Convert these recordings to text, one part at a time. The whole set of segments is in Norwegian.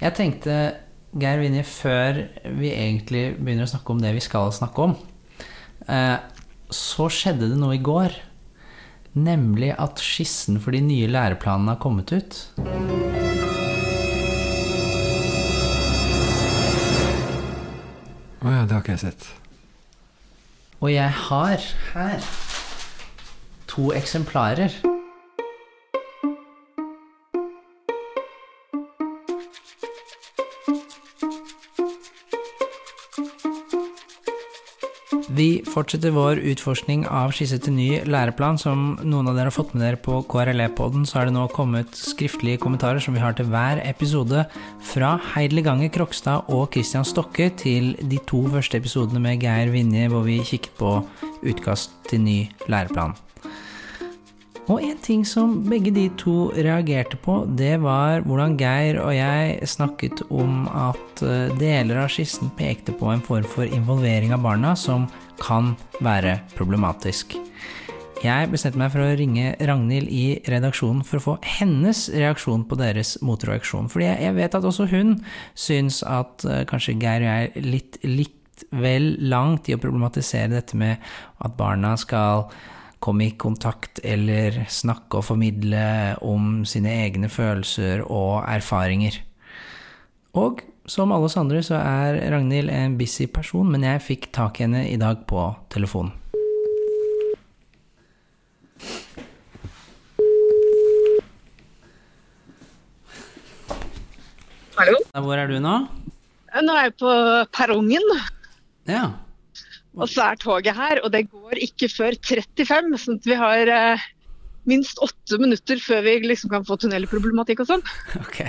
Jeg tenkte, Geir Vinje, før vi egentlig begynner å snakke om det vi skal snakke om, eh, så skjedde det noe i går. Nemlig at skissen for de nye læreplanene har kommet ut. Å ja, det har ikke jeg sett. Og jeg har her to eksemplarer. Vi fortsetter vår utforskning av skisse til ny læreplan. Som noen av dere har fått med dere på KRLE-podden, så er det nå kommet skriftlige kommentarer som vi har til hver episode, fra Heidle Gange Krokstad og Christian Stokke til de to første episodene med Geir Vinje, hvor vi kikket på utkast til ny læreplan. Og en ting som begge de to reagerte på, det var hvordan Geir og jeg snakket om at eh, deler av skissen pekte på en form for involvering av barna som kan være problematisk. Jeg bestemte meg for å ringe Ragnhild i redaksjonen for å få hennes reaksjon på deres motreaksjon. Fordi jeg vet at også hun syns at uh, kanskje Geir og jeg litt, likt vel langt i å problematisere dette med at barna skal komme i kontakt eller snakke og formidle om sine egne følelser og erfaringer. Og som alle oss andre så er Ragnhild en busy person, men jeg fikk tak i henne i dag på telefonen. Hallo? Hvor er du nå? Nå er jeg på perrongen, Ja. og så er toget her. Og det går ikke før 35, sånn at vi har eh, minst åtte minutter før vi liksom kan få tunnelproblematikk og sånn. Ok.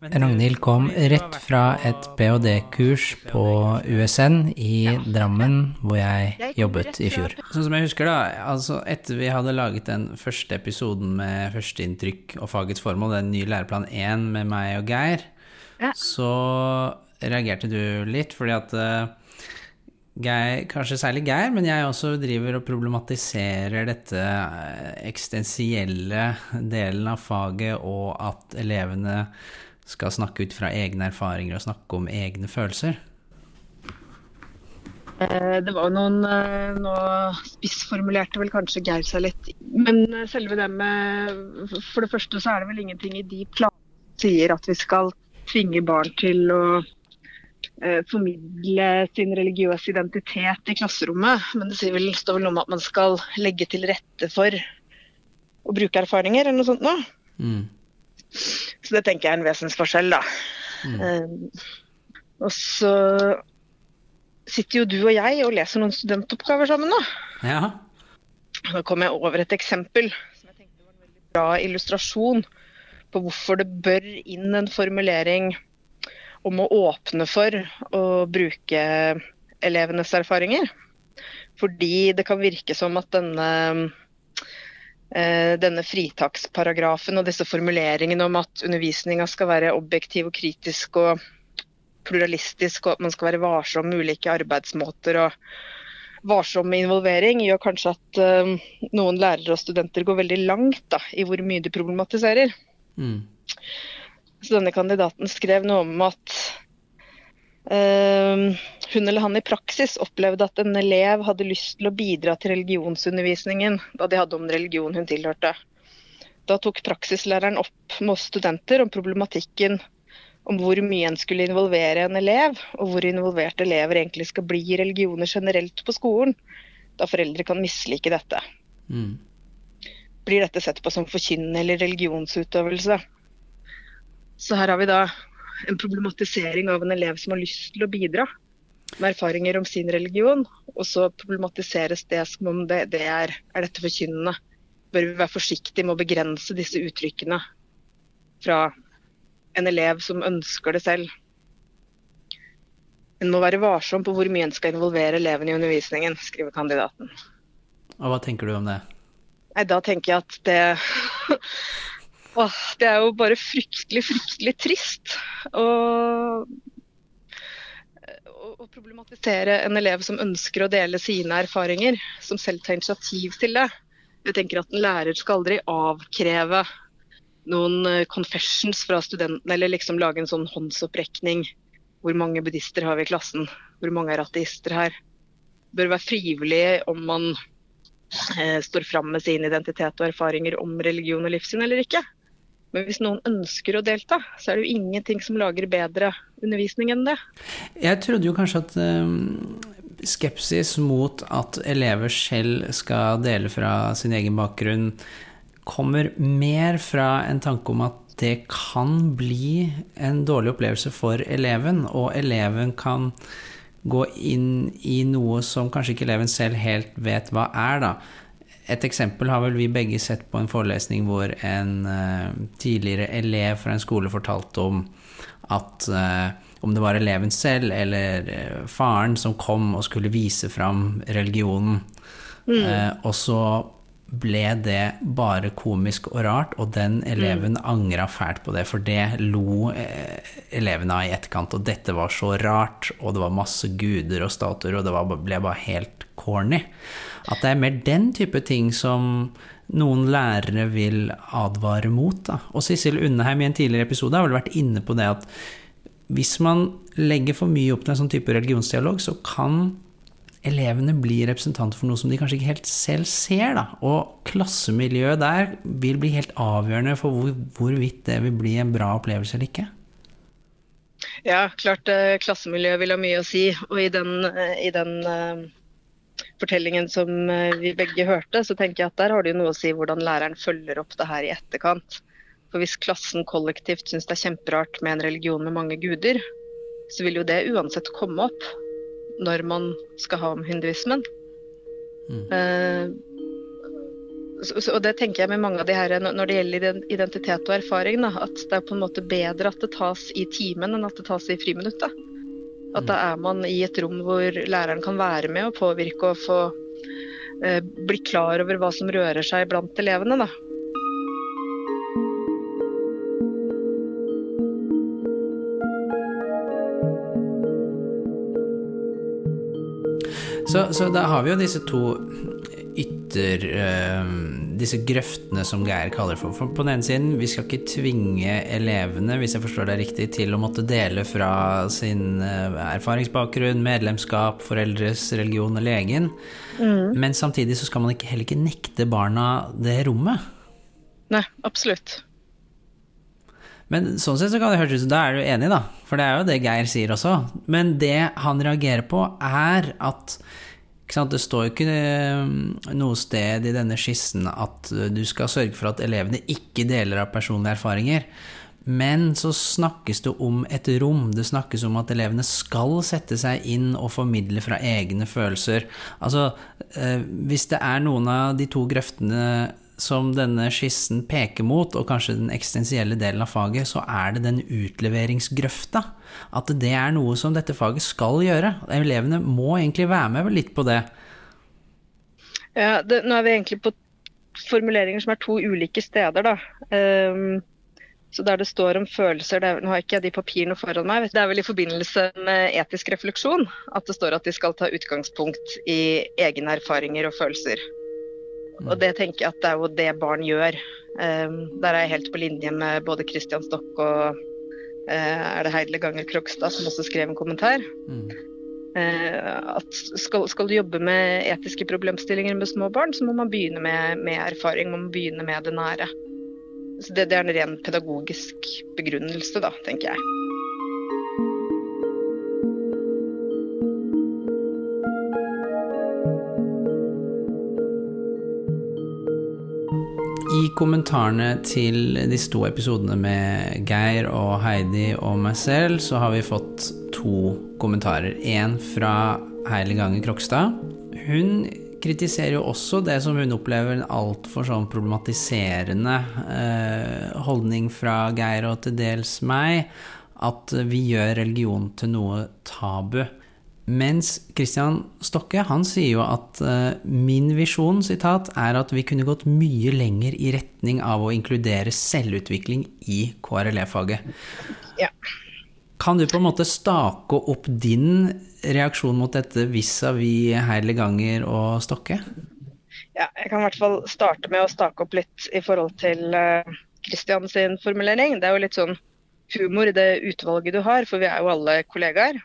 Ragnhild kom rett fra et ph.d.-kurs på USN i Drammen, hvor jeg jobbet i fjor. Sånn som jeg husker da, altså etter vi hadde laget den første episoden med førsteinntrykk og fagets formål, den nye læreplan 1 med meg og Geir, Ja. så reagerte du litt, fordi at eh, Geir, kanskje særlig Geir, men jeg også driver og problematiserer dette eh, eksistensielle delen av faget, og at elevene skal snakke ut fra egne erfaringer og snakke om egne følelser. Eh, Det var noen eh, Nå spissformulerte vel kanskje Geir seg litt. Men selve det med For det første så er det vel ingenting i de planene som sier at vi skal tvinge barn til å formidle sin religiøse identitet i klasserommet. Men det sier vel, står vel noe om at man skal legge til rette for å bruke erfaringer, eller noe sånt nå. Mm. Så det tenker jeg er en vesensforskjell, da. Eh, og så sitter jo du og jeg og leser noen studentoppgaver sammen, da. Ja. Da kom jeg over et eksempel som jeg tenkte var en veldig bra illustrasjon på hvorfor det bør inn en formulering om å åpne for å bruke elevenes erfaringer. Fordi det kan virke som at denne, eh, denne fritaksparagrafen og disse formuleringene om at undervisninga skal være objektiv og kritisk og pluralistisk, og at man skal være varsom med ulike arbeidsmåter og varsom med involvering, gjør kanskje at eh, noen lærere og studenter går veldig langt da, i hvor mye de problematiserer. Mm. Så denne kandidaten skrev noe om at Uh, hun eller han i praksis opplevde at en elev hadde lyst til å bidra til religionsundervisningen da de hadde om religion hun tilhørte. Da tok praksislæreren opp med oss studenter om problematikken om hvor mye en skulle involvere en elev, og hvor involverte elever egentlig skal bli i religioner generelt på skolen, da foreldre kan mislike dette. Mm. Blir dette sett på som forkynnende eller religionsutøvelse? Så her har vi da en problematisering av en elev som har lyst til å bidra med erfaringer om sin religion, og så problematiseres det som om det, det er, er dette forkynnende. Bør vi være forsiktige med å begrense disse uttrykkene fra en elev som ønsker det selv? En må være varsom på hvor mye en skal involvere eleven i undervisningen, skriver kandidaten. Og hva tenker du om det? Nei, da tenker jeg at det Åh, det er jo bare fryktelig, fryktelig trist å, å, problematisere en elev som ønsker å dele sine erfaringer, som selv tar initiativ til det. Jeg tenker at en lærer skal aldri avkreve noen eh, confessions fra studentene, eller liksom lage en sånn håndsopprekning. Hvor mange buddhister har vi i klassen? Hvor mange er ateister her? Det bør være frivillig om man eh, står fram med sin identitet og erfaringer om religion og livssyn eller ikke. Men hvis noen ønsker å delta, så er det jo ingenting som lager bedre undervisning enn det. Jeg trodde jo kanskje at um, skepsis mot at elever selv skal dele fra sin egen bakgrunn, kommer mer fra en tanke om at det kan bli en dårlig opplevelse for eleven, og eleven kan gå inn i noe som kanskje ikke eleven selv helt vet hva er, da. Et eksempel har vel vi begge sett på en forelesning hvor en uh, tidligere elev fra en skole fortalte om at uh, om det var eleven selv eller uh, faren som kom og skulle vise fram religionen, mm. og så ble det bare komisk og rart, og den eleven mm. angra fælt på det, for det lo eh, elevene av i etterkant, og dette var så rart, og det var masse guder og statuer, og det var, ble bare helt corny. At det er mer den type ting som noen lærere vil advare mot. Da. Og Sissel Unneheim i en tidligere episode har vel vært inne på det at hvis man legger for mye opp til en sånn type religionsdialog, så kan elevene blir representanter for noe som de kanskje ikke helt selv ser. Da. Og klassemiljøet der vil bli helt avgjørende for hvor, hvorvidt det vil bli en bra opplevelse eller ikke. Ja, klart eh, klassemiljøet vil ha mye å si. Og i den, eh, i den uh, fortellingen som vi begge hørte, så tenker jeg at der har det jo noe å si hvordan læreren følger opp det her i etterkant. For hvis klassen kollektivt syns det er kjemperart med en religion med mange guder, så vil jo det uansett komme opp når man skal ha om hinduismen. Mm. Uh, så, og det tenker jeg med mange av de her når det gjelder identitet og erfaring, da, at det er på en måte bedre at det tas i timen enn at det tas i friminuttet. At da er man i et rom hvor læreren kan være med og påvirke og få uh, bli klar over hva som rører seg blant elevene. da. Så, så, da har vi jo disse to ytter... Uh, disse grøftene som Geir kaller for. For på den ene siden, vi skal ikke tvinge elevene, hvis jeg forstår deg riktig, til å måtte dele fra sin uh, erfaringsbakgrunn, medlemskap, foreldres religion og legen. Mm. Men samtidig så skal man ikke, heller ikke nekte barna det rommet. Nei, absolutt. Men sånn sett så kan det høres ut som da er du enig, da. For det er jo det Geir sier også. Men det han reagerer på, er at det står jo ikke eh, noe sted i denne skissen at du skal sørge for at elevene ikke deler av personlige erfaringer. Men så snakkes det om et rom. Det snakkes om at elevene skal sette seg inn og formidle fra egne følelser. Altså, eh, hvis det er noen av de to grøftene som denne skissen peker mot, og kanskje den eksistensielle delen av faget, så er det den utleveringsgrøfta. At det er noe som dette faget skal gjøre. Elevene må egentlig være med litt på det. Ja, det, nå er vi egentlig på formuleringer som er to ulike steder, da. Um, så der det står om følelser, er, nå har jeg ikke de papirene foran meg, det er vel i forbindelse med etisk refleksjon at det står at de skal ta utgangspunkt i egne erfaringer og følelser. Og det tenker jeg at det er jo det barn gjør. Um, der er jeg helt på linje med både Christian Stokk og uh, er det Heidle Ganger Krokstad som også skrev en kommentar. Mm. Uh, at skal, skal, du jobbe med etiske problemstillinger med små barn, så må man begynne med, med erfaring, man må begynne med det nære. Så det, det er en ren pedagogisk begrunnelse, da, tenker jeg. I kommentarene til disse to episodene med Geir og Heidi og meg selv, så har vi fått to kommentarer. En fra Heili Gange Krokstad. Hun kritiserer jo også det som hun opplever en altfor sånn problematiserende eh, holdning fra Geir og til dels meg, at vi gjør religion til noe tabu. Mens Christian Stokke han sier jo at uh, min visjon sitat, er at vi kunne gått mye lenger i retning av å inkludere selvutvikling i KRLE-faget. Ja. Kan du på en måte stake opp din reaksjon mot dette vis-à-vis -vis Heile Ganger og Stokke? Ja, jeg kan i hvert fall starte med å stake opp litt i forhold til Christian sin formulering. Det er jo litt sånn humor i det utvalget du har, for vi er jo alle kollegaer.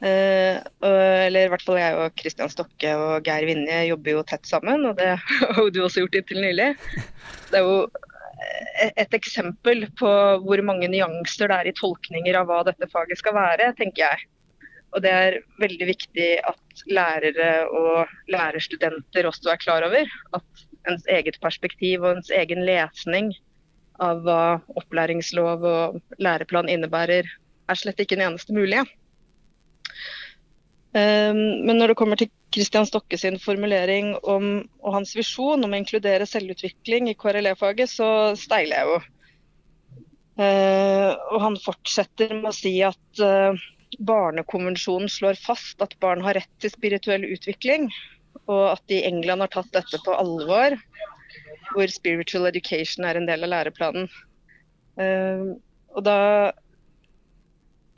Uh, eller i hvert fall jeg og Kristian Stokke og Geir Vinje jobber jo tett sammen, og det har jo du også gjort inntil nylig. Det er jo et eksempel på hvor mange nyanser det er i tolkninger av hva dette faget skal være, tenker jeg. Og det er veldig viktig at lærere og lærerstudenter også er klar over at ens eget perspektiv og ens egen lesning av hva opplæringslov og læreplan innebærer, er slett ikke den eneste mulige. Ehm, men når det kommer til Kristian Stokke sin formulering om, og hans visjon om å inkludere selvutvikling i KRLE-faget, så steiler jeg jo. Ehm, og han fortsetter med å si at eh, Barnekonvensjonen slår fast at barn har rett til spirituell utvikling, og at de i England har tatt dette på alvor, hvor spiritual education er en del av læreplanen. Ehm, og da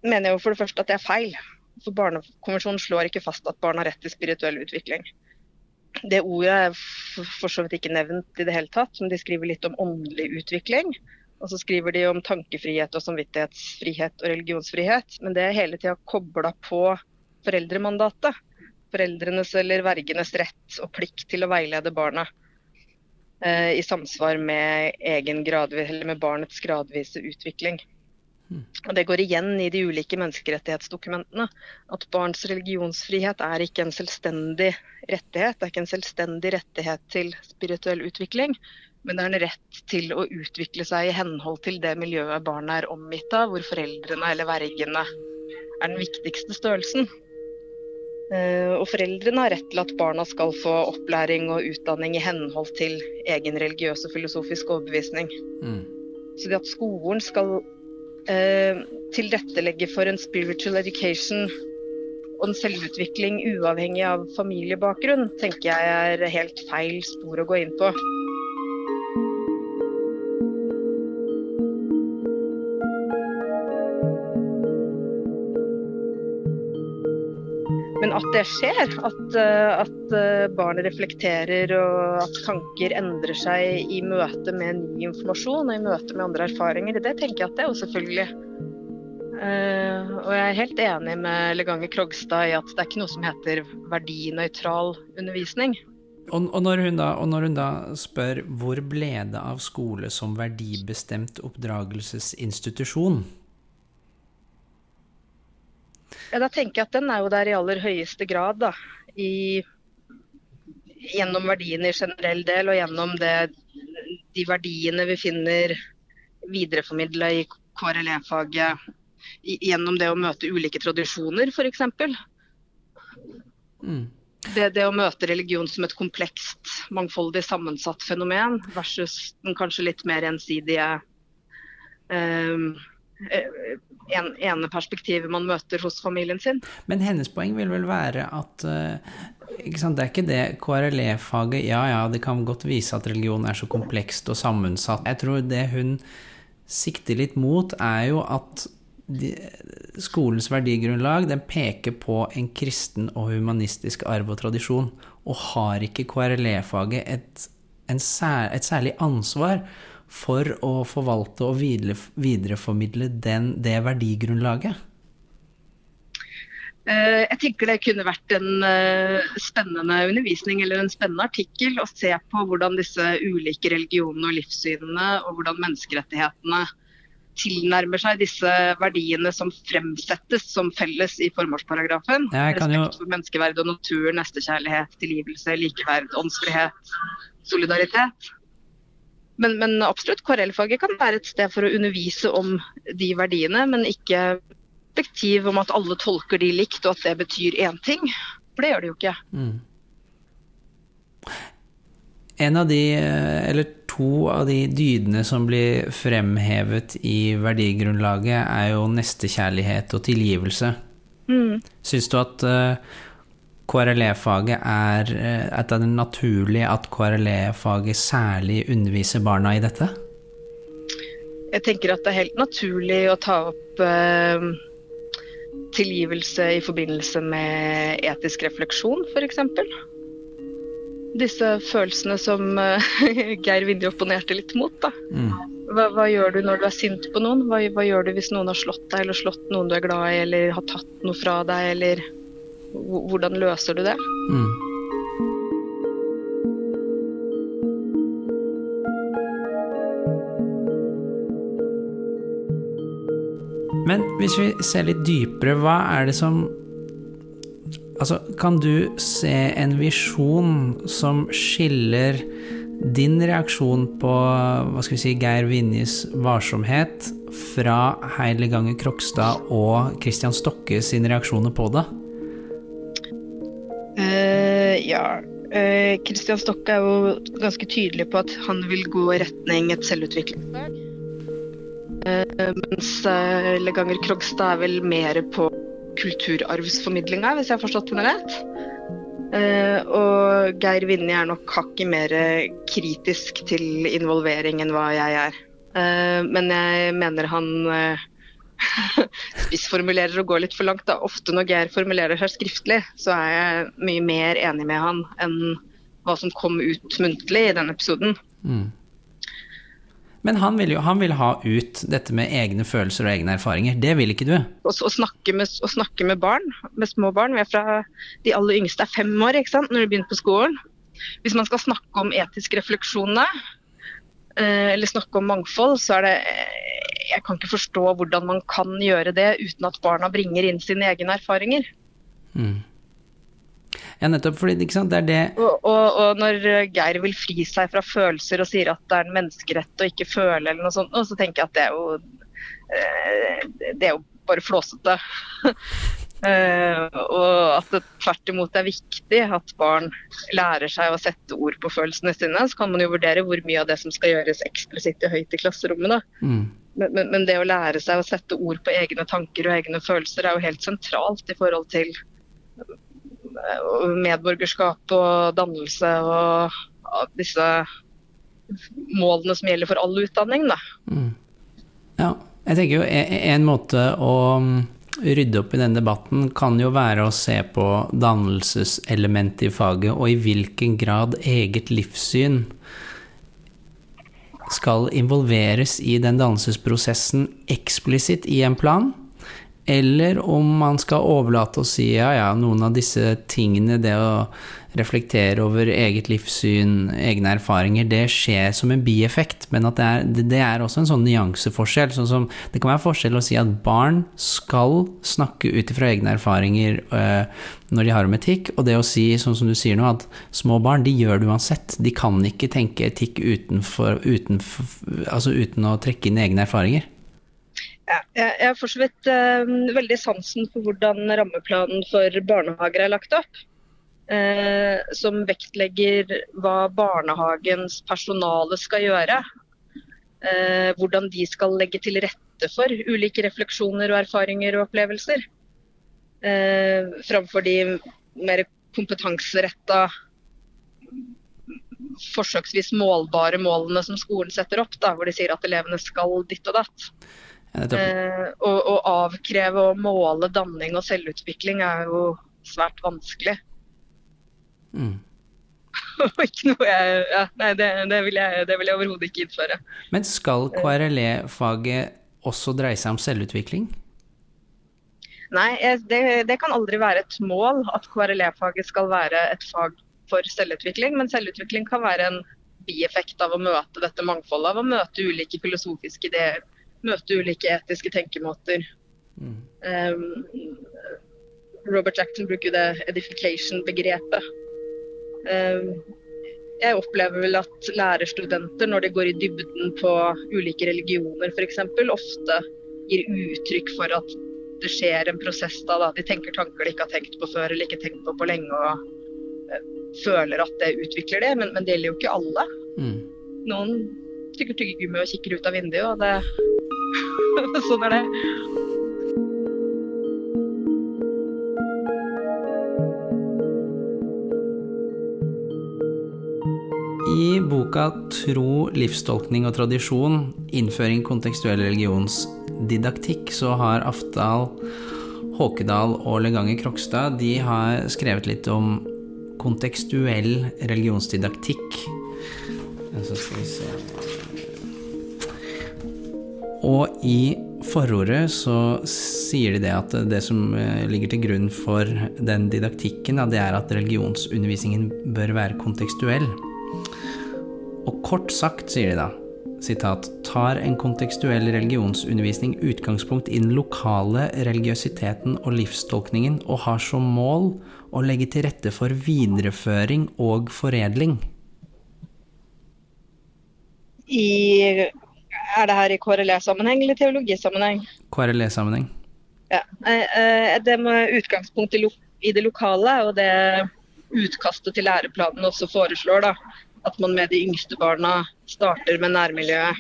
mener jeg jo for det første at det er feil. For Barnekonvensjonen slår ikke fast at barn har rett til spirituell utvikling. Det ordet er for så vidt ikke nevnt i det hele tatt, men de skriver litt om åndelig utvikling. Og så skriver de om tankefrihet og samvittighetsfrihet og religionsfrihet. Men det er hele tida kobla på foreldremandatet. Foreldrenes eller vergenes rett og plikt til å veilede barna eh, i samsvar med, gradvis, med barnets gradvise utvikling. Hmm. Og Det går igjen i de ulike menneskerettighetsdokumentene. At barns religionsfrihet er ikke en selvstendig rettighet. Det er ikke en selvstendig rettighet til spirituell utvikling, men det er en rett til å utvikle seg i henhold til det miljøet barnet er omgitt av, hvor foreldrene eller vergene er den viktigste størrelsen. Eh, og foreldrene har rett til at barna skal få opplæring og utdanning i henhold til egen religiøs og filosofisk overbevisning. Mm. Så det at skolen skal eh, tilrettelegge for en spiritual education og en selvutvikling uavhengig av familiebakgrunn, tenker jeg er helt feil spor å gå inn på. At det skjer, at, eh, at, eh, barnet reflekterer og at tanker endrer seg i møte med ny informasjon og i møte med andre erfaringer, det tenker jeg at det er jo selvfølgelig. Uh, og jeg er helt enig med Leganger Krogstad i at det er ikke noe som heter verdinøytral undervisning. Og, når da, og, når hun da, spør hvor ble det av skole som verdibestemt oppdragelsesinstitusjon, ja, da tenker jeg at den er jo der i aller høyeste grad. da, i, Gjennom verdiene i generell del og gjennom det, de verdiene vi finner videreformidla i KRLE-faget. Gjennom det å møte ulike tradisjoner, f.eks. Mm. Det, det, å møte religion som et komplekst, mangfoldig sammensatt fenomen versus den kanskje litt mer ensidige um, en, ene perspektivet man møter hos familien sin. Men hennes poeng vil vel være at sant, det er ikke det KRLE-faget Ja ja, det kan godt vise at religion er så komplekst og sammensatt. Jeg tror det hun sikter litt mot, er jo at de, skolens verdigrunnlag den peker på en kristen og humanistisk arv og tradisjon. Og har ikke KRLE-faget et, sær, et særlig ansvar for å forvalte og videreformidle den, det verdigrunnlaget? Eh, jeg tenker det kunne vært en eh, spennende undervisning eller en spennende artikkel å se på hvordan disse ulike religionene og livssynene og hvordan menneskerettighetene tilnærmer seg disse verdiene som fremsettes som felles i formålsparagrafen. Respekt jo... for menneskeverd og natur, nestekjærlighet, tilgivelse, likeverd, åndsfrihet, solidaritet. Men, men absolutt, KRL-faget kan være et sted for å undervise om de verdiene, men ikke perspektiv om at alle tolker de likt, og at det betyr én ting. For det gjør det jo ikke. Mm. En av de, eller to av de dydene som blir fremhevet i verdigrunnlaget, er jo nestekjærlighet og tilgivelse. Mm. Syns du at uh, KRLE-faget er at det er naturlig at KRLE-faget særlig underviser barna i dette? Jeg tenker at det er helt naturlig å ta opp eh, tilgivelse i forbindelse med etisk refleksjon, f.eks. Disse følelsene som eh, Geir Vinje opponerte litt mot. da. Mm. hva, hva, gjør du når du er sint på noen? Hva, hva, gjør du hvis noen har slått deg, eller slått noen du er glad i, eller har tatt noe fra deg, eller Hvordan løser du det? Mm. Men hvis vi ser litt dypere, hva er det som Altså, kan du se en visjon som skiller din reaksjon på hva skal vi si, Geir Vinjes varsomhet fra Heile Gange Krokstad og Christian Stokke sine reaksjoner på det? Ja. Uh, Stokke er jo ganske tydelig på at han vil gå i retning et selvutviklingsfag. Uh, mens Leganger Krogstad er vel mer på kulturarvsformidlinga, hvis jeg har forstått henne rett. Og Geir Vinje er nok hakket mer kritisk til involvering enn hva jeg er. Men jeg mener han spissformulerer og går litt for langt. Da. Ofte når Geir formulerer seg skriftlig, så er jeg mye mer enig med han enn hva som kom ut muntlig i den episoden. Mm. Men han vil jo han vil ha ut dette med egne følelser og egne erfaringer. Det vil ikke du? Å, snakke, med, å snakke med barn, med små barn. Vi er fra de aller yngste er fem år ikke sant? når de begynner på skolen. Hvis man skal snakke om etisk refleksjon eller snakke om mangfold, så er det Jeg kan ikke forstå hvordan man kan gjøre det uten at barna bringer inn sine egne erfaringer. Mm. Ja, nettopp fordi det er det og, og, og, når Geir vil fri seg fra følelser og sier at det er en menneskerett å ikke føle eller noe sånt, så tenker jeg at det er jo eh, Det er jo bare flåsete. Uh, og at det tvert imot er viktig at barn lærer seg å sette ord på følelsene sine. Så kan man jo vurdere hvor mye av det som skal gjøres eksplisitt i høyt i klasserommet. Mm. Men, men, men, det å lære seg å sette ord på egne tanker og egne følelser er jo helt sentralt i forhold til medborgerskap og dannelse og disse målene som gjelder for all utdanning. Da. Mm. Ja, jeg tenker jo en måte å mm, rydde opp i den debatten kan jo være å se på dannelseselementet i faget, og i hvilken grad eget livssyn skal involveres i den dannelsesprosessen eksplisitt i en plan, eller om man skal overlate og si ja, ja, noen av disse tingene, det å reflektere over eget livssyn, egne erfaringer, det skjer som en bieffekt, men det er, det er også en sånn nyanseforskjell. Sånn som det kan være forskjell å si at barn skal snakke ut ifra egne erfaringer øh, når de har om etikk, og det å si, sånn som du sier nå, at små barn, de gjør det uansett. De kan ikke tenke etikk utenfor, utenfor, altså uten å trekke inn egne erfaringer. Jeg har for så vidt uh, veldig sansen for hvordan rammeplanen for barnehager er lagt opp. Uh, som vektlegger hva barnehagens personale skal gjøre. Uh, hvordan de skal legge til rette for ulike refleksjoner og erfaringer og opplevelser. framfor de mer kompetanseretta, forsøksvis målbare målene som skolen setter opp, da, hvor de sier at elevene skal ditt og datt. Eh, å, å avkreve og måle danning og selvutvikling er jo svært vanskelig. Mm. Ikke noe jeg ja, Nei, det, det, vil jeg, det vil jeg overhodet ikke innføre. Men skal KRLE-faget også dreie seg om selvutvikling? Nei, det, det, kan aldri være et mål at KRLE-faget skal være et fag for selvutvikling. Men selvutvikling kan være en bieffekt av å møte dette mangfoldet, av å møte ulike filosofiske ideer, møte ulike etiske tenkemåter. Mm. Um, Robert Jackson bruker det edification-begrepet. Um, jeg opplever vel at lærerstudenter, når de går i dybden på ulike religioner f.eks., ofte gir uttrykk for at det skjer en prosess da, da, De tenker tanker de ikke har tenkt på før eller ikke tenkt på på lenge, og uh, føler at det utvikler det. Men, men det gjelder jo ikke alle. Mm. Noen tygger tyggegummi og kikker ut av vinduet, og det sånn er det. I boka 'Tro, livstolkning og tradisjon innføring kontekstuell religionsdidaktikk' så har Afdal, Håkedal og Leganger Krokstad de har skrevet litt om kontekstuell religionsdidaktikk. Så skal vi se Og i forordet så sier de det at det som eh, ligger til grunn for den didaktikken, det er at religionsundervisningen bør være kontekstuell. Og kort sagt, sier de da, sitat, tar en kontekstuell religionsundervisning utgangspunkt i den lokale religiøsiteten og livstolkningen, og har som mål å legge til rette for videreføring og foredling. I, er det her i KRLE-sammenheng eller teologisammenheng? KRLE-sammenheng. Ja. eh, eh, Det med utgangspunkt i, det lokale og det utkastet til læreplanen også foreslår, da, at man med de yngste barna starter med nærmiljøet.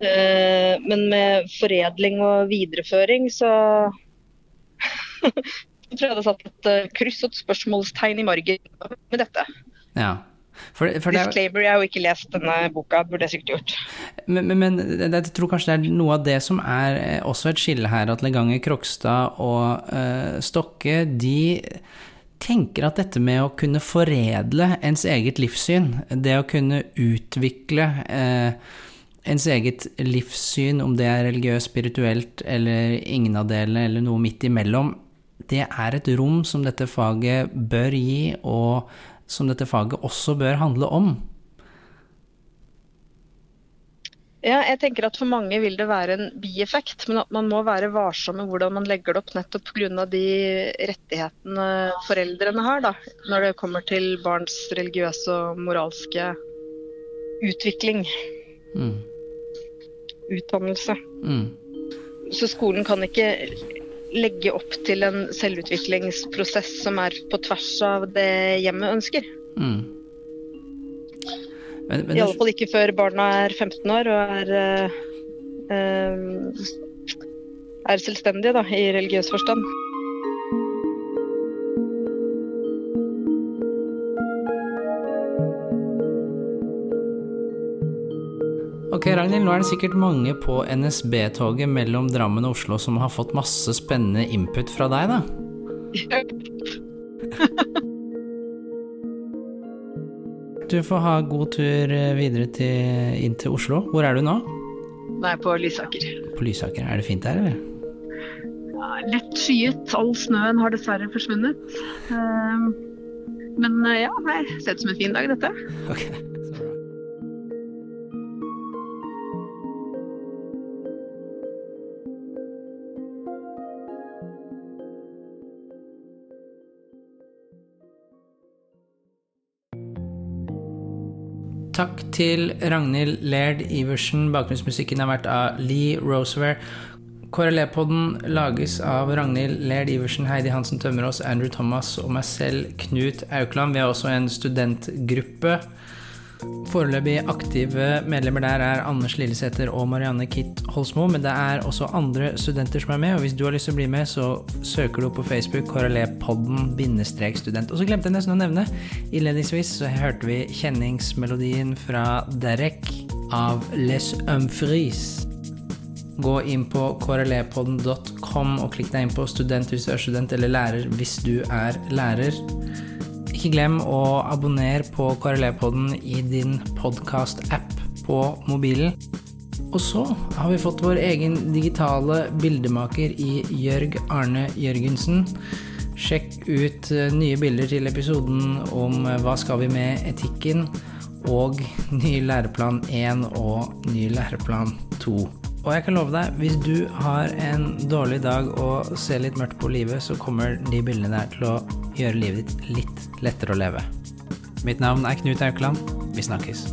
Eh, Men med foredling og videreføring så prøvde jeg å satt et kryss og et spørsmålstegn i margen med dette. Ja. For, for det, er- Disclaimer, jeg har jo ikke lest denne boka, burde jeg sikkert gjort. men, men, men jeg tror kanskje det er noe av det som er eh, også et skille her, at Leganger, Krokstad og uh, Stokke, de tenker at dette med å kunne foredle ens eget livssyn, det å kunne utvikle eh, ens eget livssyn, om det er religiøst, spirituelt eller ingen av delene, eller noe midt imellom, det er et rom som dette faget bør gi, og som dette faget også bør handle om. Ja, jeg tenker at For mange vil det være en bieffekt, men at man må være varsom med hvordan man legger det opp nettopp pga. de rettighetene foreldrene har da, når det kommer til barns religiøse og moralske utvikling, Mm. utdannelse. Mm. Så skolen kan ikke legge opp til en selvutviklingsprosess som er på tvers av det hjemmet ønsker. Mm. Men, men I alle fall ikke før barna er 15 år og er, eh, eh, er selvstendige da, i religiøs forstand. Ok, Ragnhild, nå er det sikkert mange på NSB-toget mellom Drammen og Oslo som har fått masse spennende input fra deg, da. Du får ha god tur eh, videre til, inn til Oslo. Hvor er du nå? Nei, på Lysaker. På Lysaker. Er det fint der, eller? Ja, lett skyet. All snøen har dessverre forsvunnet. Eh, men eh, ja, nei, ser ut som en fin dag, dette. Ok, Takk til Ragnhild Laird Iversen. Bakgrunnsmusikken har vært av Lee Roseware. KRLE-podden lages av Ragnhild Laird Iversen, Heidi Hansen Tømmerås, Andrew Thomas og meg selv, Knut Aukland. Vi har også en studentgruppe. Foreløpig aktive medlemmer der er Anders Lillesæter og Marianne Kitt Holsmo, men det er også andre studenter som er med, og hvis du har lyst til å bli med, så søker du på Facebook KRLE-podden student. Og så glemte jeg nesten å nevne, innledningsvis så hørte vi kjenningsmelodien fra Derek av Les Humphries. Gå inn på krlepodden.com og klikk deg inn på student hvis du er student, eller lærer hvis du er lærer. Ikke glem å abonnere på KRLE-podden i din podkast-app på mobilen. Og så har vi fått vår egen digitale bildemaker i Jørg Arne Jørgensen. Sjekk ut eh, nye bilder til episoden om eh, Hva skal vi med etikken? Og ny læreplan 1 og ny læreplan 2. Og jeg kan love deg, hvis du har en dårlig dag og ser litt mørkt på livet, så kommer de bildene der til å gjøre livet ditt litt lettere å leve. Mitt navn er Knut Aukland. Vi snakkes.